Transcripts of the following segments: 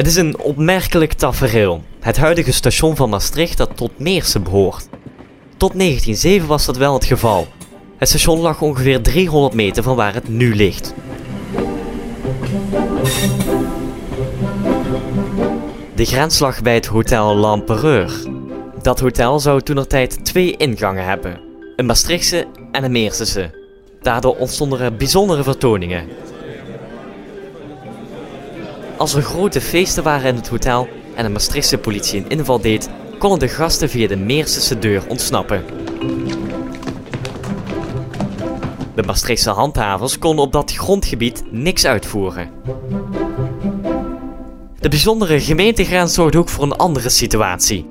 Het is een opmerkelijk tafereel. Het huidige station van Maastricht dat tot Meersen behoort. Tot 1907 was dat wel het geval. Het station lag ongeveer 300 meter van waar het nu ligt. De grens lag bij het Hotel L'Empereur. Dat hotel zou toen tijd twee ingangen hebben: een Maastrichtse en een Meersense. Daardoor ontstonden er bijzondere vertoningen. Als er grote feesten waren in het hotel en de Maastrichtse politie een inval deed, konden de gasten via de Meersense deur ontsnappen. De Maastrichtse handhavers konden op dat grondgebied niks uitvoeren. De bijzondere gemeentegrens zorgde ook voor een andere situatie.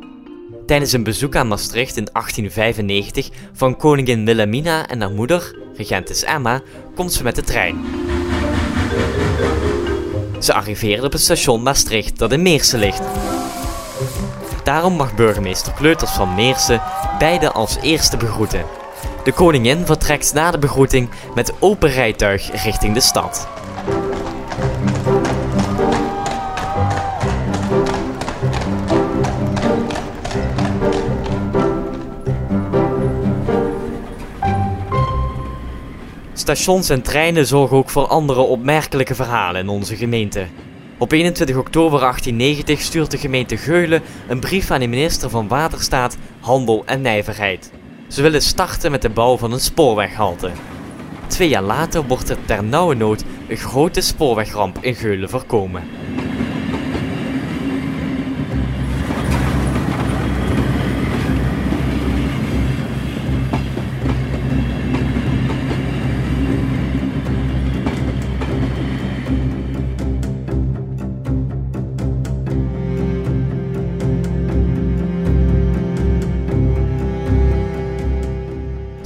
Tijdens een bezoek aan Maastricht in 1895 van koningin Wilhelmina en haar moeder, regentes Emma, komt ze met de trein. Ze arriveerde op het station Maastricht dat in Meersen ligt. Daarom mag burgemeester Kleuters van Meersen beide als eerste begroeten. De koningin vertrekt na de begroeting met open rijtuig richting de stad. Stations en treinen zorgen ook voor andere opmerkelijke verhalen in onze gemeente. Op 21 oktober 1890 stuurt de gemeente Geulen een brief aan de minister van Waterstaat, Handel en Nijverheid. Ze willen starten met de bouw van een spoorweghalte. Twee jaar later wordt er ter nauwe nood een grote spoorwegramp in Geulen voorkomen.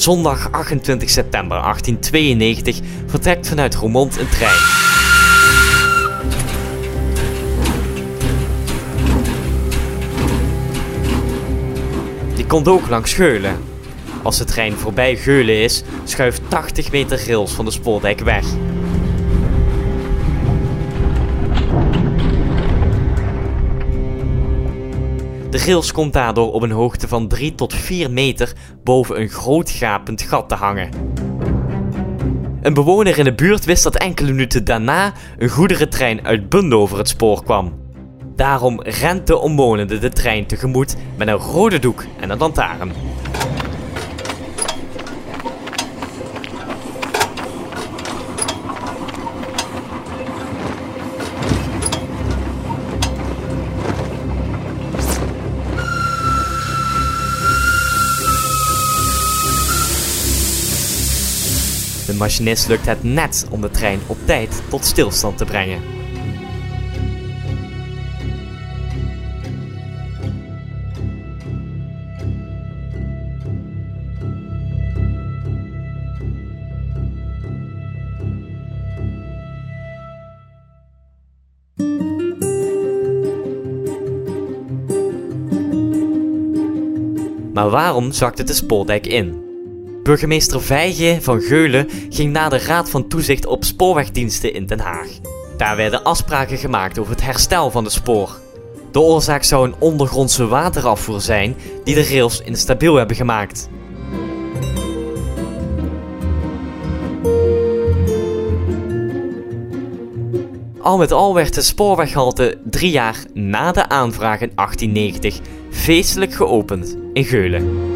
Zondag 28 september 1892 vertrekt vanuit Roermond een trein. Die komt ook langs Geulen. Als de trein voorbij Geulen is, schuift 80 meter rails van de spoordijk weg. De rails komt daardoor op een hoogte van 3 tot 4 meter boven een groot gapend gat te hangen. Een bewoner in de buurt wist dat enkele minuten daarna een goederentrein uit Bunde over het spoor kwam. Daarom rent de omwonende de trein tegemoet met een rode doek en een lantaarn. De machinist lukt het net om de trein op tijd tot stilstand te brengen. Maar waarom zakte de spoordijk in? Burgemeester Vijge van Geulen ging na de Raad van Toezicht op Spoorwegdiensten in Den Haag. Daar werden afspraken gemaakt over het herstel van het spoor. De oorzaak zou een ondergrondse waterafvoer zijn die de rails instabiel hebben gemaakt. Al met al werd de spoorweghalte drie jaar na de aanvraag in 1890 feestelijk geopend in Geulen.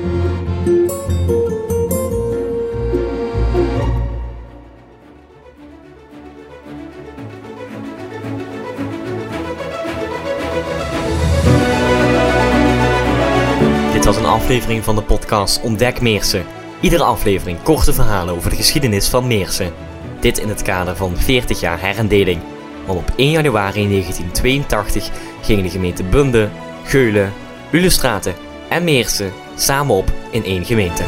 Dit was een aflevering van de podcast Ontdek Meersen. Iedere aflevering korte verhalen over de geschiedenis van Meersen. Dit in het kader van 40 jaar herendeling. Want op 1 januari 1982 gingen de gemeente Bunde, Geulen, Ulestraten en Meersen samen op in één gemeente.